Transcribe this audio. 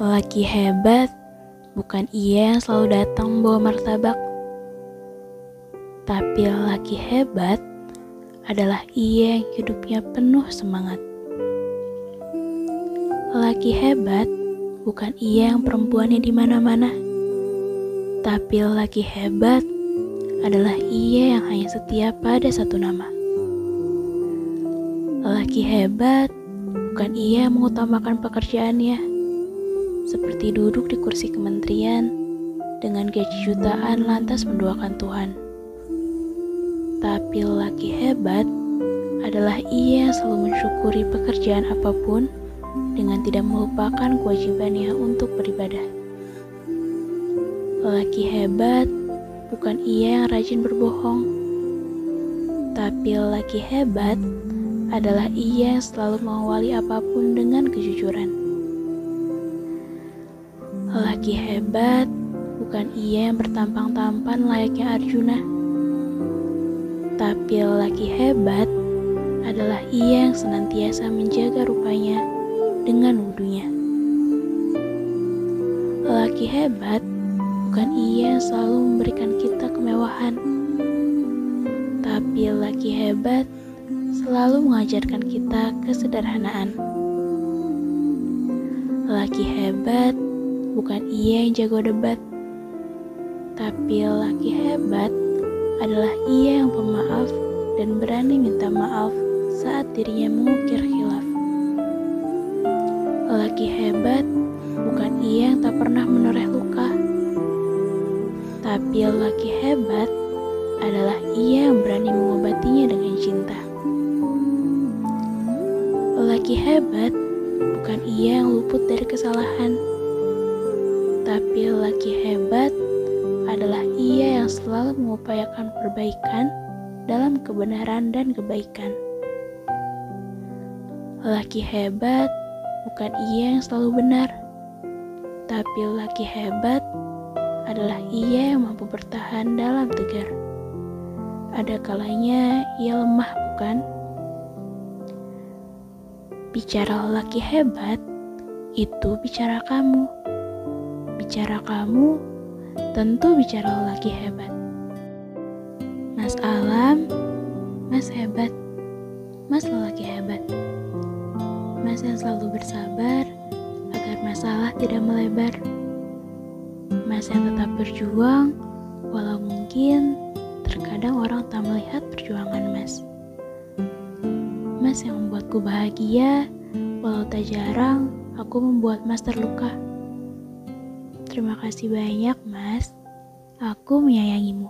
Lelaki hebat bukan ia yang selalu datang membawa martabak, tapi lelaki hebat adalah ia yang hidupnya penuh semangat. Lelaki hebat bukan ia yang perempuannya di mana-mana, tapi lelaki hebat adalah ia yang hanya setia pada satu nama. Lelaki hebat bukan ia yang mengutamakan pekerjaannya, seperti duduk di kursi kementerian dengan gaji jutaan lantas mendoakan Tuhan. Tapi lelaki hebat adalah ia selalu mensyukuri pekerjaan apa pun dengan tidak melupakan kewajibannya untuk beribadah. Lelaki hebat bukan ia yang rajin berbohong, tapi lelaki hebat adalah ia yang selalu mengawali apa pun dengan kejujuran. Lelaki hebat bukan ia yang bertampang-tampan layaknya Arjuna, tapi lelaki hebat adalah ia yang senantiasa menjaga rupanya dengan wudhunya. Lelaki hebat bukan ia yang selalu memberikan kita kemewahan, tapi lelaki hebat selalu mengajarkan kita kesederhanaan. Lelaki hebat bukan ia yang jago debat, tapi lelaki hebat adalah ia yang pemaaf dan berani minta maaf saat dirinya mengukir khilaf. Lelaki hebat bukan ia yang tak pernah menoreh luka, tapi lelaki hebat adalah ia yang berani mengobatinya dengan cinta. Lelaki hebat bukan ia yang luput dari kesalahan, tapi lelaki hebat adalah ia yang selalu mengupayakan perbaikan dalam kebenaran dan kebaikan. Lelaki hebat bukan ia yang selalu benar, tapi lelaki hebat adalah ia yang mampu bertahan dalam tegar. Ada kalanya ia lemah, bukan? Bicara lelaki hebat, itu bicara kamu. Bicara kamu, tentu bicara lelaki hebat. Mas Alam, Mas hebat, Mas lelaki hebat. Mas yang selalu bersabar agar masalah tidak melebar. Mas yang tetap berjuang, walau mungkin terkadang orang tak melihat perjuangan Mas. Mas yang membuatku bahagia, walau tak jarang aku membuat Mas terluka. Terima kasih banyak, Mas. Aku menyayangimu.